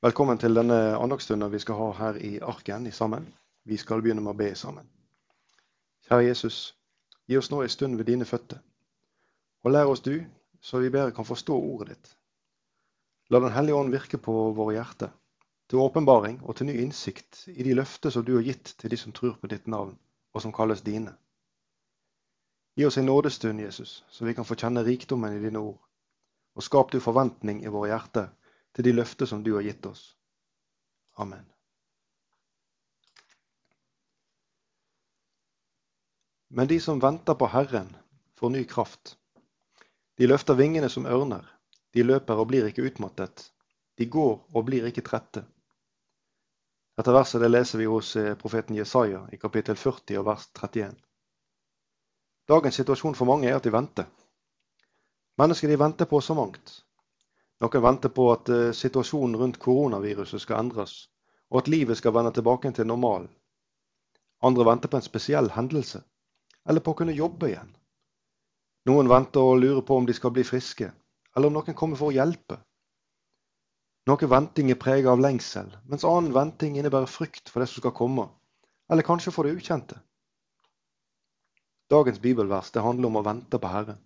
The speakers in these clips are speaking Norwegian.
Velkommen til denne andagsstunden vi skal ha her i Arken i sammen. Vi skal begynne med å be sammen. Kjære Jesus, gi oss nå en stund ved dine føtter. Og lær oss du, så vi bedre kan forstå ordet ditt. La Den hellige ånd virke på våre hjerter, til åpenbaring og til ny innsikt i de løfter som du har gitt til de som tror på ditt navn, og som kalles dine. Gi oss en nådestund, Jesus, så vi kan få kjenne rikdommen i dine ord. Og skap du forventning i våre hjerter til de løfter som du har gitt oss. Amen. Men de som venter på Herren, får ny kraft. De løfter vingene som ørner. De løper og blir ikke utmattet. De går og blir ikke trette. Dette verset det leser vi hos eh, profeten Jesaja i kapittel 40 og vers 31. Dagens situasjon for mange er at de venter. Mennesker de venter på så mangt. Noen venter på at eh, situasjonen rundt koronaviruset skal endres, og at livet skal vende tilbake til normalen. Andre venter på en spesiell hendelse, eller på å kunne jobbe igjen. Noen venter og lurer på om de skal bli friske, eller om noen kommer for å hjelpe. Noe venting er preget av lengsel, mens annen venting innebærer frykt for det som skal komme, eller kanskje for det ukjente. Dagens bibelvers det handler om å vente på Herren.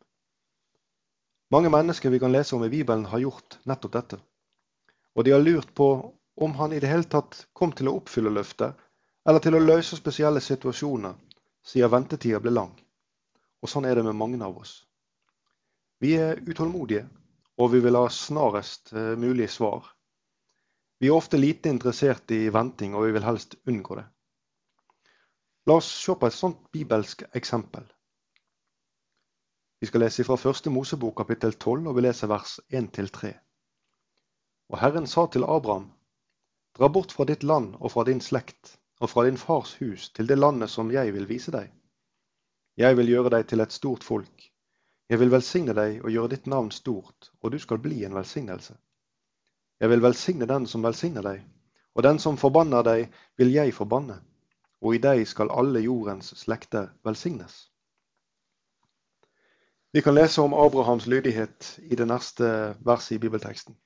Mange mennesker vi kan lese om i Bibelen, har gjort nettopp dette. Og de har lurt på om han i det hele tatt kom til å oppfylle løftet, eller til å løse spesielle situasjoner, siden ventetida ble lang. Og sånn er det med mange av oss. Vi er utålmodige, og vi vil ha snarest eh, mulig svar. Vi er ofte lite interessert i venting, og vi vil helst unngå det. La oss se på et sånt bibelsk eksempel. Vi skal lese fra første Mosebok kapittel 12, og vi leser vers 1-3. Og Herren sa til Abraham, dra bort fra ditt land og fra din slekt og fra din fars hus til det landet som jeg vil vise deg. Jeg vil gjøre deg til et stort folk. Jeg vil velsigne deg og gjøre ditt navn stort, og du skal bli en velsignelse. Jeg vil velsigne den som velsigner deg, og den som forbanner deg, vil jeg forbanne. Og i deg skal alle jordens slekter velsignes. Vi kan lese om Abrahams lydighet i det neste verset i bibelteksten.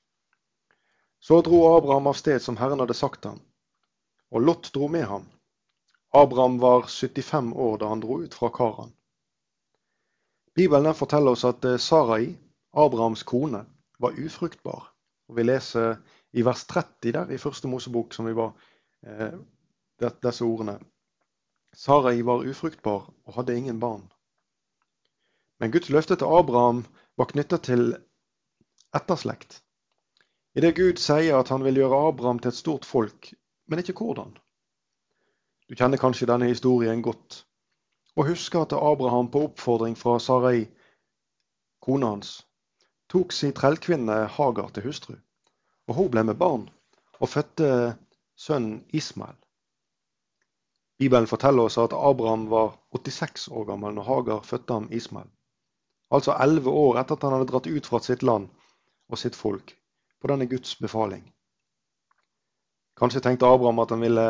Så dro Abraham av sted som Herren hadde sagt ham, og Lot dro med ham. Abraham var 75 år da han dro ut fra Karan. Bibelen forteller oss at eh, Sarai, Abrahams kone, var ufruktbar. Og Vi leser i vers 30 der i første Mosebok, som vi var eh, disse ordene. Sarai var ufruktbar og hadde ingen barn. Men Guds løfte til Abraham var knytta til etterslekt. Idet Gud sier at han vil gjøre Abraham til et stort folk, men ikke hvordan. Du kjenner kanskje denne historien godt, og husker at Abraham på oppfordring fra Sarai, kona hans, tok sin trellkvinne Hagar til hustru. Og hun ble med barn og fødte sønnen Ismael. Bibelen forteller oss at Abraham var 86 år gammel når Hagar fødte ham Ismael altså elleve år etter at han hadde dratt ut fra sitt land og sitt folk, på denne Guds befaling. Kanskje tenkte Abraham at han ville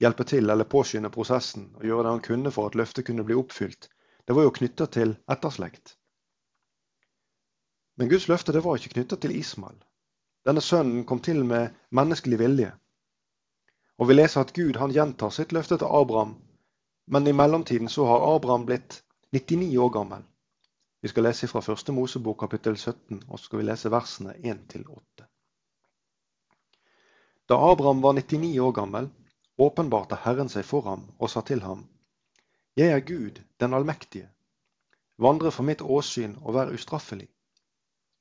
hjelpe til eller påskynde prosessen og gjøre det han kunne for at løftet kunne bli oppfylt. Det var jo knytta til etterslekt. Men Guds løfte det var ikke knytta til Ismael. Denne sønnen kom til med menneskelig vilje. Og vi leser at Gud han gjentar sitt løfte til Abraham, men i mellomtiden så har Abraham blitt 99 år gammel. Vi skal lese fra første Mosebok kapittel 17, og så skal vi lese versene 1-8. Da Abraham var 99 år gammel, åpenbarte Herren seg for ham og sa til ham, Jeg er Gud, den allmektige. Vandre for mitt åsyn og vær ustraffelig.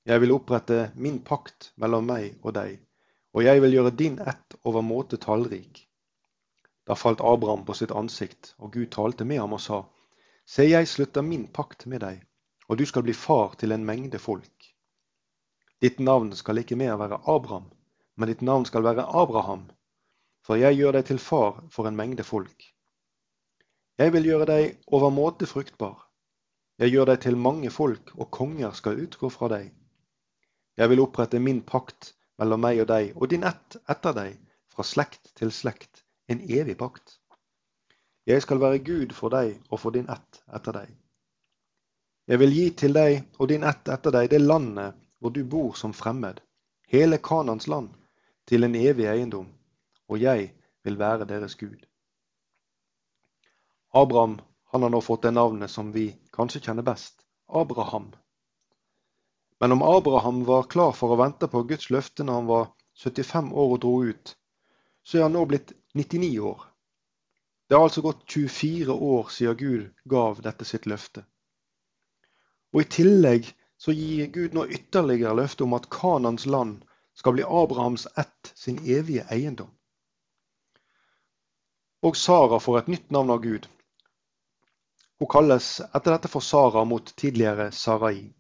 Jeg vil opprette min pakt mellom meg og deg, og jeg vil gjøre din ett overmåte tallrik. Da falt Abraham på sitt ansikt, og Gud talte med ham og sa, Se, jeg slutter min pakt med deg og du skal bli far til en mengde folk. Ditt navn skal ikke mer være Abraham, men ditt navn skal være Abraham, for jeg gjør deg til far for en mengde folk. Jeg vil gjøre deg overmåte fruktbar. Jeg gjør deg til mange folk, og konger skal utgå fra deg. Jeg vil opprette min pakt mellom meg og deg, og din ett etter deg, fra slekt til slekt, en evig pakt. Jeg skal være Gud for deg og for din ett etter deg. Jeg vil gi til deg og din ett etter deg det landet hvor du bor som fremmed, hele Kanans land, til en evig eiendom, og jeg vil være deres Gud. Abraham han har nå fått det navnet som vi kanskje kjenner best, Abraham. Men om Abraham var klar for å vente på Guds løfte når han var 75 år og dro ut, så er han nå blitt 99 år. Det har altså gått 24 år siden Gud gav dette sitt løfte. Og I tillegg så gir Gud nå ytterligere løfte om at Kanans land skal bli Abrahams ett sin evige eiendom. Og Sara får et nytt navn av Gud. Hun kalles etter dette for Sara mot tidligere Sarai.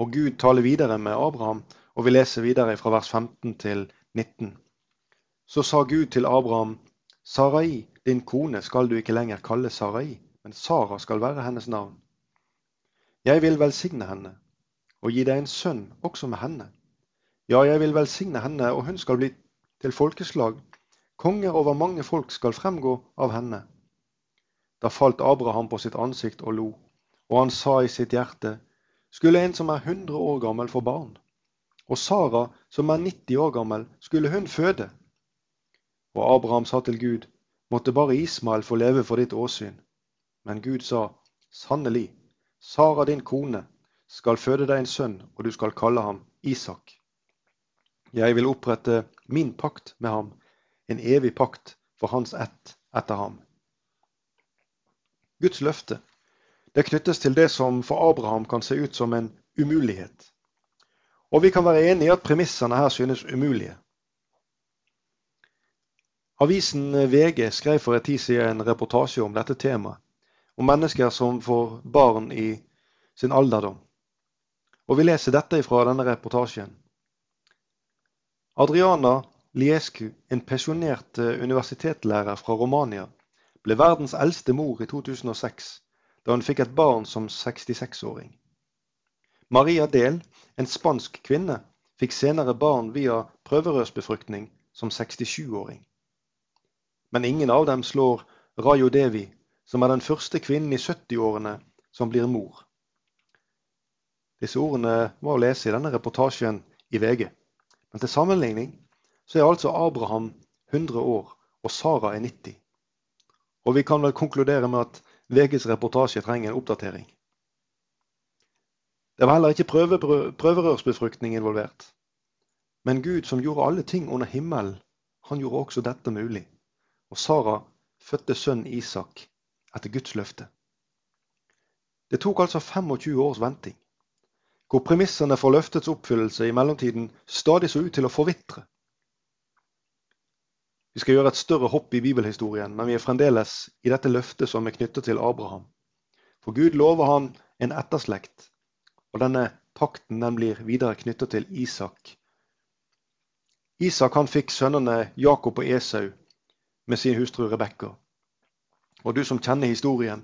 Og Gud taler videre med Abraham, og vi leser videre fra vers 15 til 19. Så sa Gud til Abraham, Sarai, din kone, skal du ikke lenger kalle Sarai, men Sara skal være hennes navn. Jeg vil velsigne henne og gi deg en sønn også med henne. Ja, jeg vil velsigne henne, og hun skal bli til folkeslag. Konger over mange folk skal fremgå av henne. Da falt Abraham på sitt ansikt og lo, og han sa i sitt hjerte, skulle en som er 100 år gammel få barn? Og Sara, som er 90 år gammel, skulle hun føde? Og Abraham sa til Gud, måtte bare Ismael få leve for ditt åsyn. Men Gud sa, sannelig, Sara din kone skal føde deg en sønn, og du skal kalle ham Isak. Jeg vil opprette min pakt med ham, en evig pakt for hans ett etter ham. Guds løfte det knyttes til det som for Abraham kan se ut som en umulighet. Og vi kan være enige i at premissene her synes umulige. Avisen VG skrev for en tid siden en reportasje om dette temaet, om mennesker som får barn i sin alderdom. Og Vi leser dette fra denne reportasjen. Adriana Liescu, en pensjonert universitetslærer fra Romania, ble verdens eldste mor i 2006, da hun fikk et barn som 66-åring. Maria Del, en spansk kvinne, fikk senere barn via prøverørsbefruktning som 67-åring. Men ingen av dem slår Rayo Devi, som er den første kvinnen i 70-årene som blir mor. Disse ordene var å lese i denne reportasjen i VG. Men til sammenligning så er altså Abraham 100 år og Sara er 90. Og vi kan vel konkludere med at VGs reportasje trenger en oppdatering. Det var heller ikke prøve, prøverørsbefruktning involvert. Men Gud som gjorde alle ting under himmelen, han gjorde også dette mulig. Og Sara fødte sønnen Isak etter Guds løfte. Det tok altså 25 års venting, hvor premissene for løftets oppfyllelse i mellomtiden stadig så ut til å forvitre. Vi skal gjøre et større hopp i bibelhistorien, men vi er fremdeles i dette løftet som er knyttet til Abraham. For Gud lover han en etterslekt, og denne pakten den blir videre knyttet til Isak. Isak han fikk sønnene Jakob og Esau med sin hustru Rebekka. Og du som kjenner historien,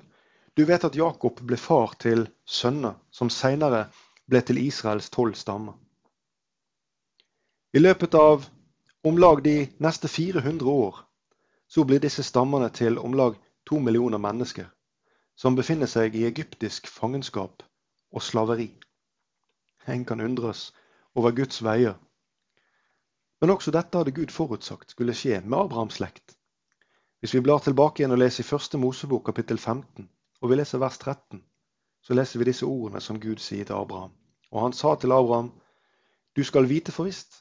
du vet at Jakob ble far til sønner som senere ble til Israels tolv stammer. I løpet av om lag de neste 400 år så blir disse stammene til om lag to millioner mennesker, som befinner seg i egyptisk fangenskap og slaveri. En kan undres over Guds veier. Men også dette hadde Gud forutsagt skulle skje med Abrahams slekt. Hvis vi blar tilbake igjen og leser i første Mosebok kapittel 15, og vi leser vers 13, så leser vi disse ordene som Gud sier til Abraham. Og han sa til Abraham, du skal vite for visst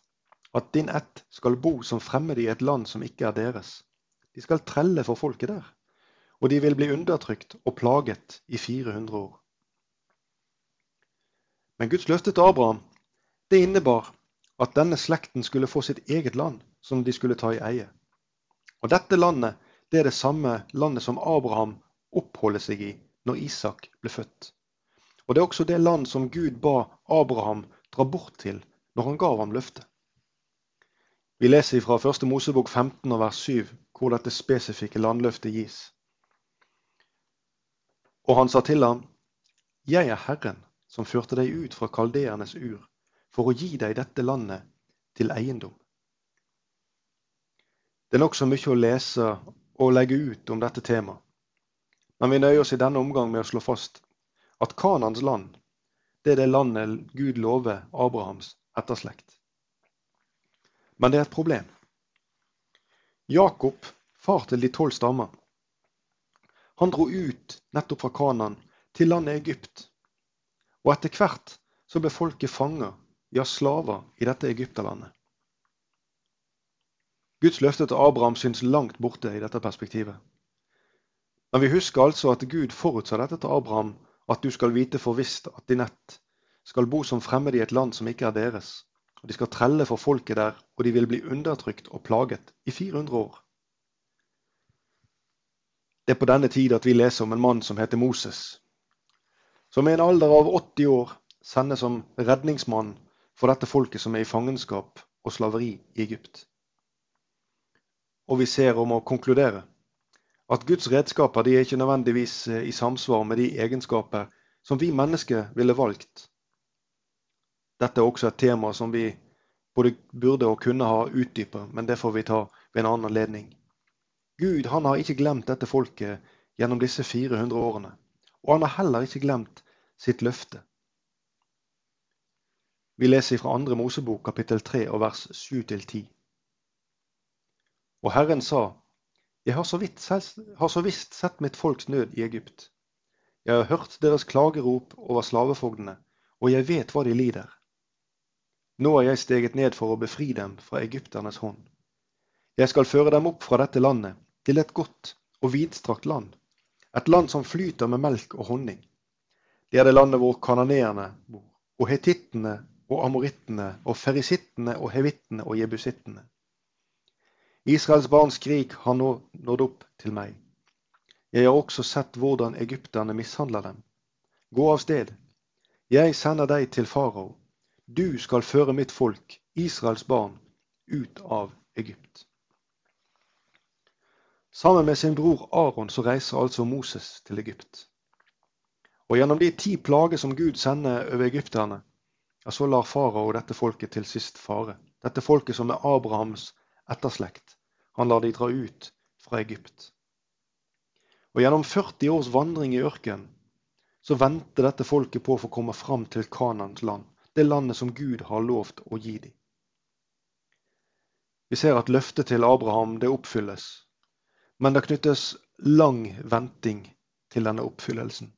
at din ett skal bo som fremmede i et land som ikke er deres. De skal trelle for folket der, og de vil bli undertrykt og plaget i 400 år. Men Guds løfte til Abraham det innebar at denne slekten skulle få sitt eget land som de skulle ta i eie. Og dette landet det er det samme landet som Abraham oppholder seg i når Isak ble født. Og det er også det land som Gud ba Abraham dra bort til når han gav ham løftet. Vi leser fra 1. Mosebok 15 og vers 7 hvor dette spesifikke landløftet gis. Og han sa til ham, Jeg er Herren som førte deg ut fra kaldeernes ur, for å gi deg dette landet til eiendom. Det er nokså mye å lese og legge ut om dette temaet, men vi nøyer oss i denne omgang med å slå fast at Kanans land, det er det landet Gud lover Abrahams etterslekt. Men det er et problem. Jakob, far til de tolv stammer, han dro ut nettopp fra Kanan til landet Egypt. Og etter hvert så ble folket fanger, ja slaver, i dette egypterlandet. Guds løfte til Abraham syns langt borte i dette perspektivet. Men vi husker altså at Gud forutsa dette til Abraham, at du skal vite for visst at din ett skal bo som fremmede i et land som ikke er deres. Og De skal trelle for folket der, og de vil bli undertrykt og plaget i 400 år. Det er på denne tid at vi leser om en mann som heter Moses, som i en alder av 80 år sendes som redningsmann for dette folket som er i fangenskap og slaveri i Egypt. Og vi ser om å konkludere at Guds redskaper de er ikke nødvendigvis eh, i samsvar med de egenskaper som vi mennesker ville valgt. Dette er også et tema som vi både burde og kunne ha utdypet, men det får vi ta ved en annen anledning. Gud han har ikke glemt dette folket gjennom disse 400 årene. Og han har heller ikke glemt sitt løfte. Vi leser fra 2. Mosebok kapittel 3 og vers 7-10. Og Herren sa, Jeg har så, vidt, har så visst sett mitt folks nød i Egypt. Jeg har hørt deres klagerop over slavefogdene, og jeg vet hva de lider. Nå har jeg steget ned for å befri dem fra egypternes hånd. Jeg skal føre dem opp fra dette landet, til et godt og vidstrakt land, et land som flyter med melk og honning. Det er det landet hvor kananeerne bor, og hetittene og amorittene og ferisittene og hevittene og jebusittene. Israels barns krig har nå nådd opp til meg. Jeg har også sett hvordan egypterne mishandler dem. Gå av sted. Jeg sender deg til farao. Du skal føre mitt folk, Israels barn, ut av Egypt. Sammen med sin bror Aron så reiser altså Moses til Egypt. Og gjennom de ti plager som Gud sender over egypterne, så lar farao dette folket til sist fare. Dette folket som er Abrahams etterslekt. Han lar de dra ut fra Egypt. Og Gjennom 40 års vandring i ørkenen så venter dette folket på å få komme fram til Kanans land, det landet som Gud har lovt å gi dem. Vi ser at løftet til Abraham det oppfylles, men det knyttes lang venting til denne oppfyllelsen.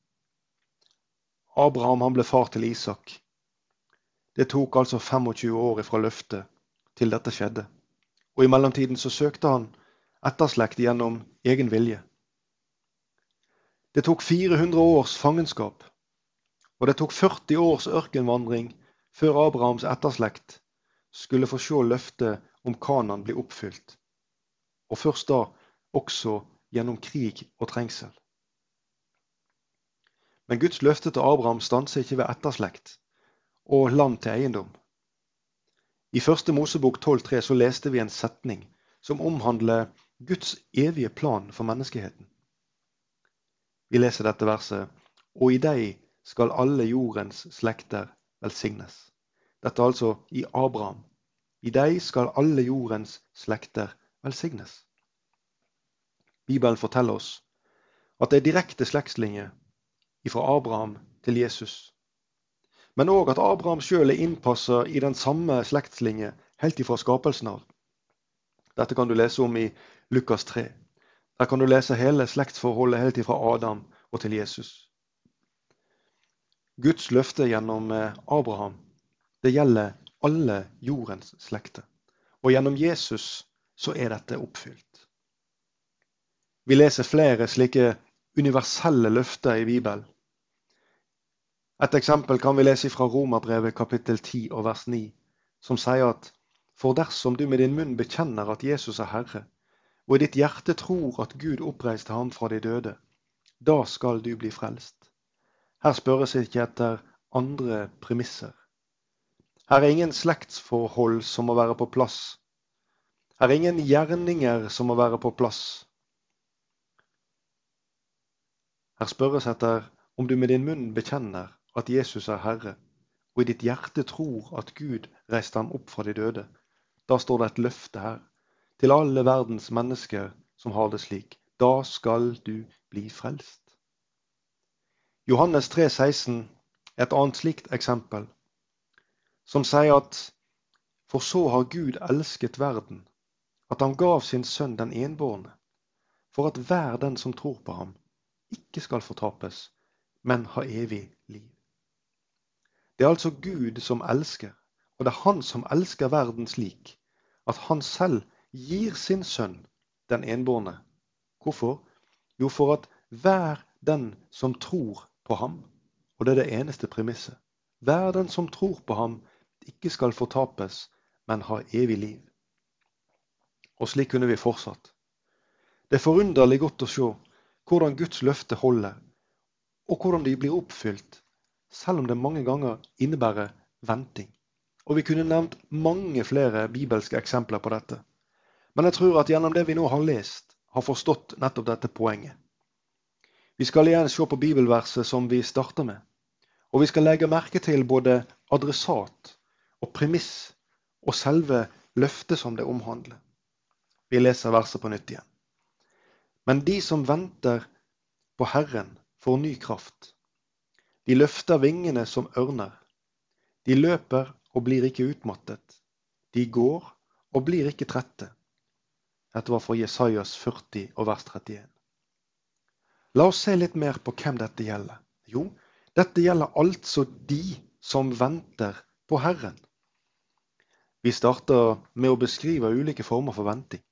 Abraham han ble far til Isak. Det tok altså 25 år fra løftet til dette skjedde. Og i mellomtiden så søkte han etterslekt gjennom egen vilje. Det tok 400 års fangenskap, og det tok 40 års ørkenvandring før Abrahams etterslekt skulle få se løftet om Kanan bli oppfylt, og først da også gjennom krig og trengsel. Men Guds løfte til Abraham stanser ikke ved etterslekt og land til eiendom. I første Mosebok 12,3 så leste vi en setning som omhandler Guds evige plan for menneskeheten. Vi leser dette verset Og i deg skal alle jordens slekter velsignes. Dette er altså i Abraham. I deg skal alle jordens slekter velsignes. Bibelen forteller oss at det er direkte slektslinje fra Abraham til Jesus men òg at Abraham sjøl er innpassa i den samme slektslinje helt ifra skapelsen av. Dette kan du lese om i Lukas 3. Der kan du lese hele slektsforholdet helt ifra Adam og til Jesus. Guds løfte gjennom eh, Abraham det gjelder alle jordens slekter. Og gjennom Jesus så er dette oppfylt. Vi leser flere slike universelle løfter i Bibelen. Et eksempel kan vi lese fra Romerbrevet kapittel 10 og vers 9, som sier at for dersom du med din munn bekjenner at Jesus er Herre, og i ditt hjerte tror at Gud oppreiste ham fra de døde, da skal du bli frelst. Her spørres ikke etter andre premisser. Her er ingen slektsforhold som må være på plass. Her er ingen gjerninger som må være på plass. Her spørres etter om du med din munn bekjenner at Jesus er Herre, og i ditt hjerte tror at Gud reiste ham opp fra de døde, da står det et løfte her til alle verdens mennesker som har det slik. Da skal du bli frelst. Johannes 3, 16 er et annet slikt eksempel, som sier at For så har Gud elsket verden, at han gav sin sønn den enbårne, for at hver den som tror på ham, ikke skal fortapes, men ha evig. Det er altså Gud som elsker, og det er Han som elsker verden slik at Han selv gir sin sønn den enbårne. Hvorfor? Jo, for at hver den som tror på ham, og det er det eneste premisset, hver den som tror på ham, ikke skal fortapes, men ha evig liv. Og slik kunne vi fortsatt. Det er forunderlig godt å se hvordan Guds løfte holder, og hvordan de blir oppfylt, selv om det mange ganger innebærer venting. Og vi kunne nevnt mange flere bibelske eksempler på dette. Men jeg tror at gjennom det vi nå har lest, har forstått nettopp dette poenget. Vi skal igjen se på bibelverset som vi starter med. Og vi skal legge merke til både adressat og premiss og selve løftet som det omhandler. Vi leser verset på nytt igjen. Men de som venter på Herren, får ny kraft. De løfter vingene som ørner. De løper og blir ikke utmattet. De går og blir ikke trette. Dette var fra Jesajas 40 og vers 31. La oss se litt mer på hvem dette gjelder. Jo, dette gjelder altså de som venter på Herren. Vi starter med å beskrive ulike former for venting.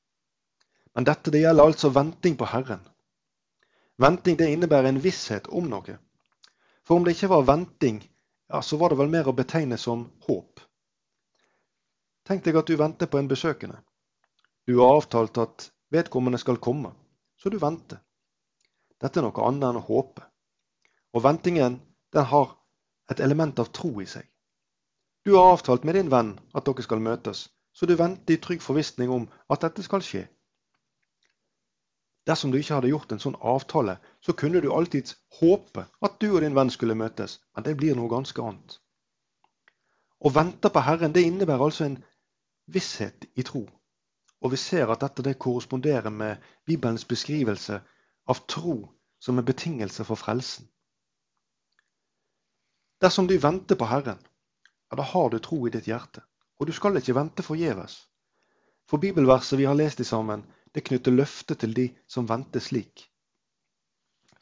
Men dette det gjelder altså venting på Herren. Venting det innebærer en visshet om noe. For om det ikke var venting, ja, så var det vel mer å betegne som håp. Tenk deg at du venter på en besøkende. Du har avtalt at vedkommende skal komme, så du venter. Dette er noe annet enn å håpe. Og ventingen den har et element av tro i seg. Du har avtalt med din venn at dere skal møtes, så du venter i trygg forvissning om at dette skal skje. Dersom du ikke hadde gjort en sånn avtale, så kunne du alltids håpe at du og din venn skulle møtes, men det blir noe ganske annet. Å vente på Herren det innebærer altså en visshet i tro. Og vi ser at dette det korresponderer med Bibelens beskrivelse av tro som en betingelse for frelsen. Dersom du venter på Herren, ja, da har du tro i ditt hjerte. Og du skal ikke vente forgjeves. For bibelverset vi har lest i sammen, det knytter løftet til de som venter slik.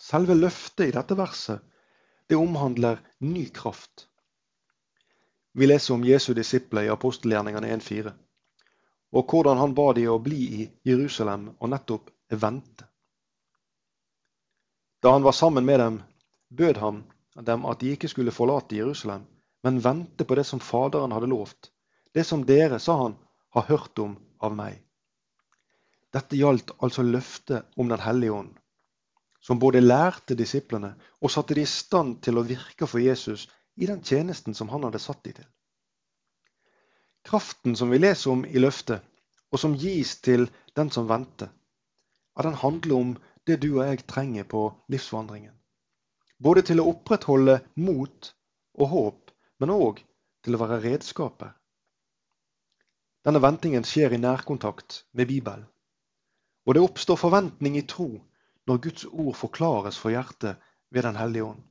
Selve løftet i dette verset, det omhandler ny kraft. Vi leser om Jesu disipler i apostelgjerningene 1,4 og hvordan han ba de å bli i Jerusalem og nettopp vente. Da han var sammen med dem, bød han dem at de ikke skulle forlate Jerusalem, men vente på det som Faderen hadde lovt, det som dere, sa han, har hørt om av meg. Dette gjaldt altså løftet om Den hellige ånd, som både lærte disiplene og satte de i stand til å virke for Jesus i den tjenesten som han hadde satt de til. Kraften som vi leser om i løftet, og som gis til den som venter, at den handler om det du og jeg trenger på livsvandringen. Både til å opprettholde mot og håp, men òg til å være redskaper. Denne ventingen skjer i nærkontakt med Bibelen. Og det oppstår forventning i tro når Guds ord forklares for hjertet ved Den hellige ånd.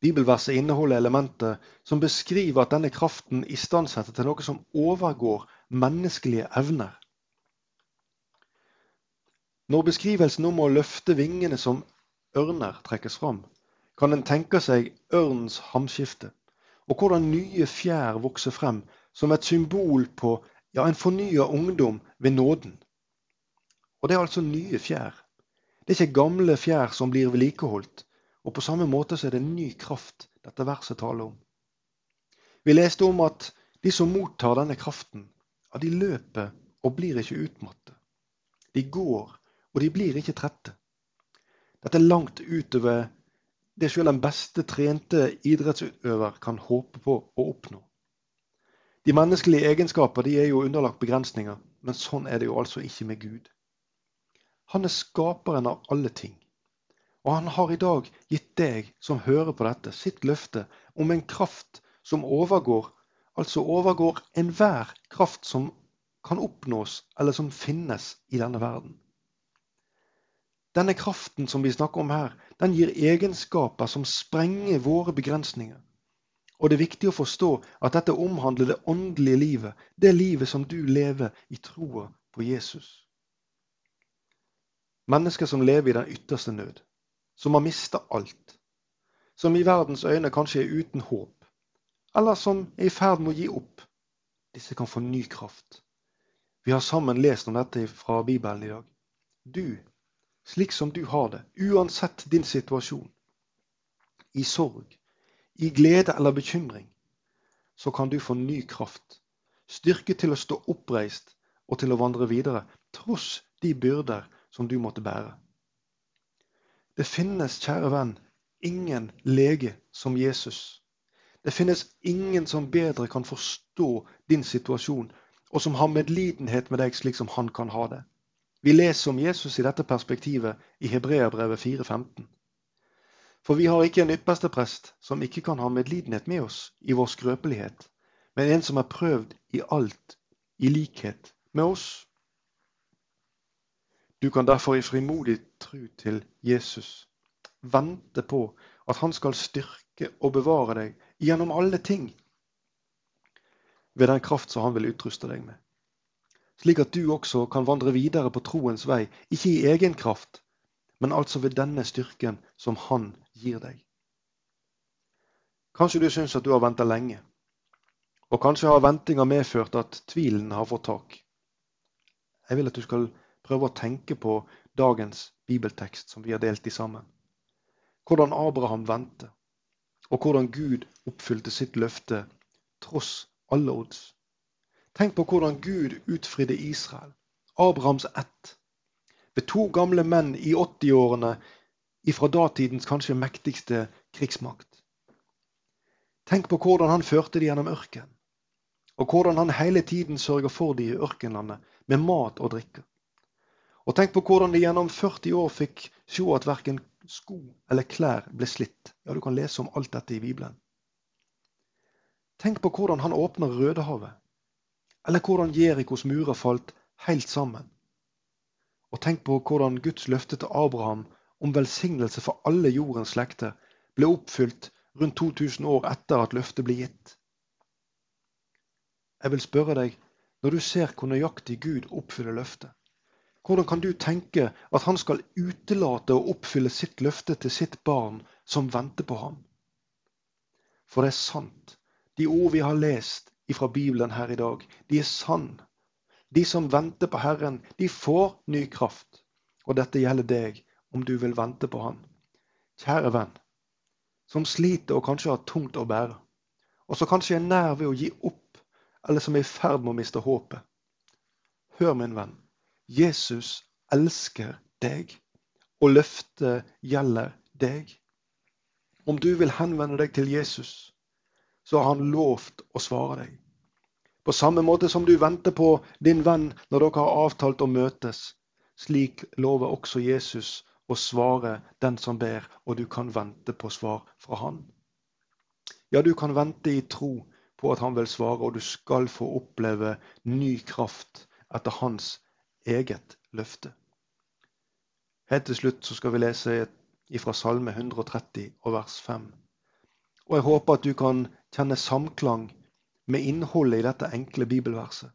Bibelverset inneholder elementer som beskriver at denne kraften istandsetter til noe som overgår menneskelige evner. Når beskrivelsen om å løfte vingene som ørner trekkes fram, kan en tenke seg ørnens hamskifte, og hvordan nye fjær vokser frem som et symbol på ja, en fornya ungdom ved nåden. Og det er altså nye fjær. Det er ikke gamle fjær som blir vedlikeholdt, og på samme måte så er det ny kraft dette verset taler om. Vi leste om at de som mottar denne kraften, at de løper og blir ikke utmatte. De går, og de blir ikke trette. Dette er langt utover det selv den beste trente idrettsutøver kan håpe på å oppnå. De menneskelige egenskaper de er jo underlagt begrensninger, men sånn er det jo altså ikke med Gud. Han er skaperen av alle ting. Og han har i dag gitt deg som hører på dette, sitt løfte om en kraft som overgår, altså overgår enhver kraft som kan oppnås eller som finnes i denne verden. Denne kraften som vi snakker om her, den gir egenskaper som sprenger våre begrensninger. Og det er viktig å forstå at dette omhandler det åndelige livet, det livet som du lever i troa på Jesus. Mennesker som lever i den ytterste nød, som har mista alt, som i verdens øyne kanskje er uten håp, eller som er i ferd med å gi opp, disse kan få ny kraft. Vi har sammen lest om dette fra Bibelen i dag. Du, slik som du har det, uansett din situasjon, i sorg, i glede eller bekymring, så kan du få ny kraft, styrke til å stå oppreist og til å vandre videre, tross de byrder som du måtte bære. Det finnes, kjære venn, ingen lege som Jesus. Det finnes ingen som bedre kan forstå din situasjon, og som har medlidenhet med deg slik som han kan ha det. Vi leser om Jesus i dette perspektivet i Hebreabrevet 4,15. For vi har ikke en ypperste prest som ikke kan ha medlidenhet med oss i vår skrøpelighet, men en som er prøvd i alt i likhet med oss. Du kan derfor i frimodig tro til Jesus vente på at han skal styrke og bevare deg gjennom alle ting ved den kraft som han vil utruste deg med. Slik at du også kan vandre videre på troens vei, ikke i egen kraft, men altså ved denne styrken som han gir deg. Kanskje du syns at du har venta lenge, og kanskje har ventinga medført at tvilen har fått tak. Jeg vil at du skal prøve å tenke på dagens bibeltekst som vi har delt i sammen. Hvordan Abraham vendte, og hvordan Gud oppfylte sitt løfte tross alle odds. Tenk på hvordan Gud utfridde Israel, Abrahams ett, ved to gamle menn i 80-årene ifra datidens kanskje mektigste krigsmakt. Tenk på hvordan han førte de gjennom ørkenen, og hvordan han hele tiden sørger for de i ørkenlandet med mat og drikke. Og tenk på hvordan de gjennom 40 år fikk se at verken sko eller klær ble slitt. Ja, du kan lese om alt dette i Bibelen. Tenk på hvordan han åpner Rødehavet, eller hvordan Jerikos murer falt helt sammen. Og tenk på hvordan Guds løfte til Abraham om velsignelse for alle jordens slekter ble oppfylt rundt 2000 år etter at løftet ble gitt. Jeg vil spørre deg, når du ser hvor nøyaktig Gud oppfyller løftet, hvordan kan du tenke at han skal utelate å oppfylle sitt løfte til sitt barn som venter på ham? For det er sant, de ord vi har lest ifra Bibelen her i dag, de er sann. De som venter på Herren, de får ny kraft. Og dette gjelder deg, om du vil vente på Han. Kjære venn, som sliter og kanskje har tungt å bære, og som kanskje er nær ved å gi opp, eller som er i ferd med å miste håpet. Hør, min venn, Jesus elsker deg, og løftet gjelder deg. Om du vil henvende deg til Jesus, så har han lovt å svare deg. På samme måte som du venter på din venn når dere har avtalt å møtes. Slik lover også Jesus å svare den som ber, og du kan vente på svar fra han. Ja, du kan vente i tro på at han vil svare, og du skal få oppleve ny kraft etter hans eget løfte. Helt til slutt så skal vi lese fra Salme 130 og vers 5. Og jeg håper at du kan kjenne samklang med innholdet i dette enkle bibelverset.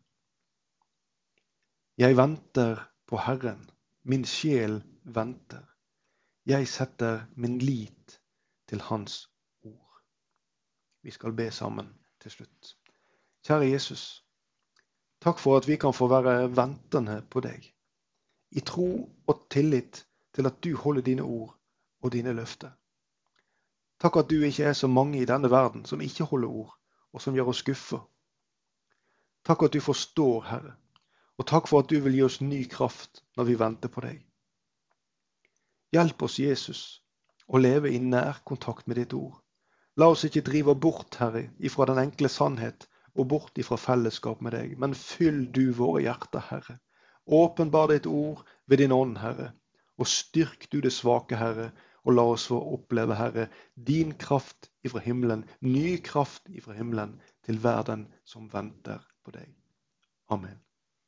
Jeg venter på Herren, min sjel venter. Jeg setter min lit til Hans ord. Vi skal be sammen til slutt. Kjære Jesus, takk for at vi kan få være ventende på deg. I tro og tillit til at du holder dine ord og dine løfter. Takk at du ikke er så mange i denne verden som ikke holder ord og som gjør oss skuffa. Takk at du forstår, Herre, og takk for at du vil gi oss ny kraft når vi venter på deg. Hjelp oss, Jesus, å leve i nær kontakt med ditt ord. La oss ikke drive bort, Herre, ifra den enkle sannhet og bort ifra fellesskap med deg, men fyll du våre hjerter, Herre. Åpenbar ditt ord ved din ånd, Herre, og styrk du det svake, Herre, og la oss få oppleve, Herre, din kraft ifra himmelen, ny kraft ifra himmelen til verden som venter på deg. Amen.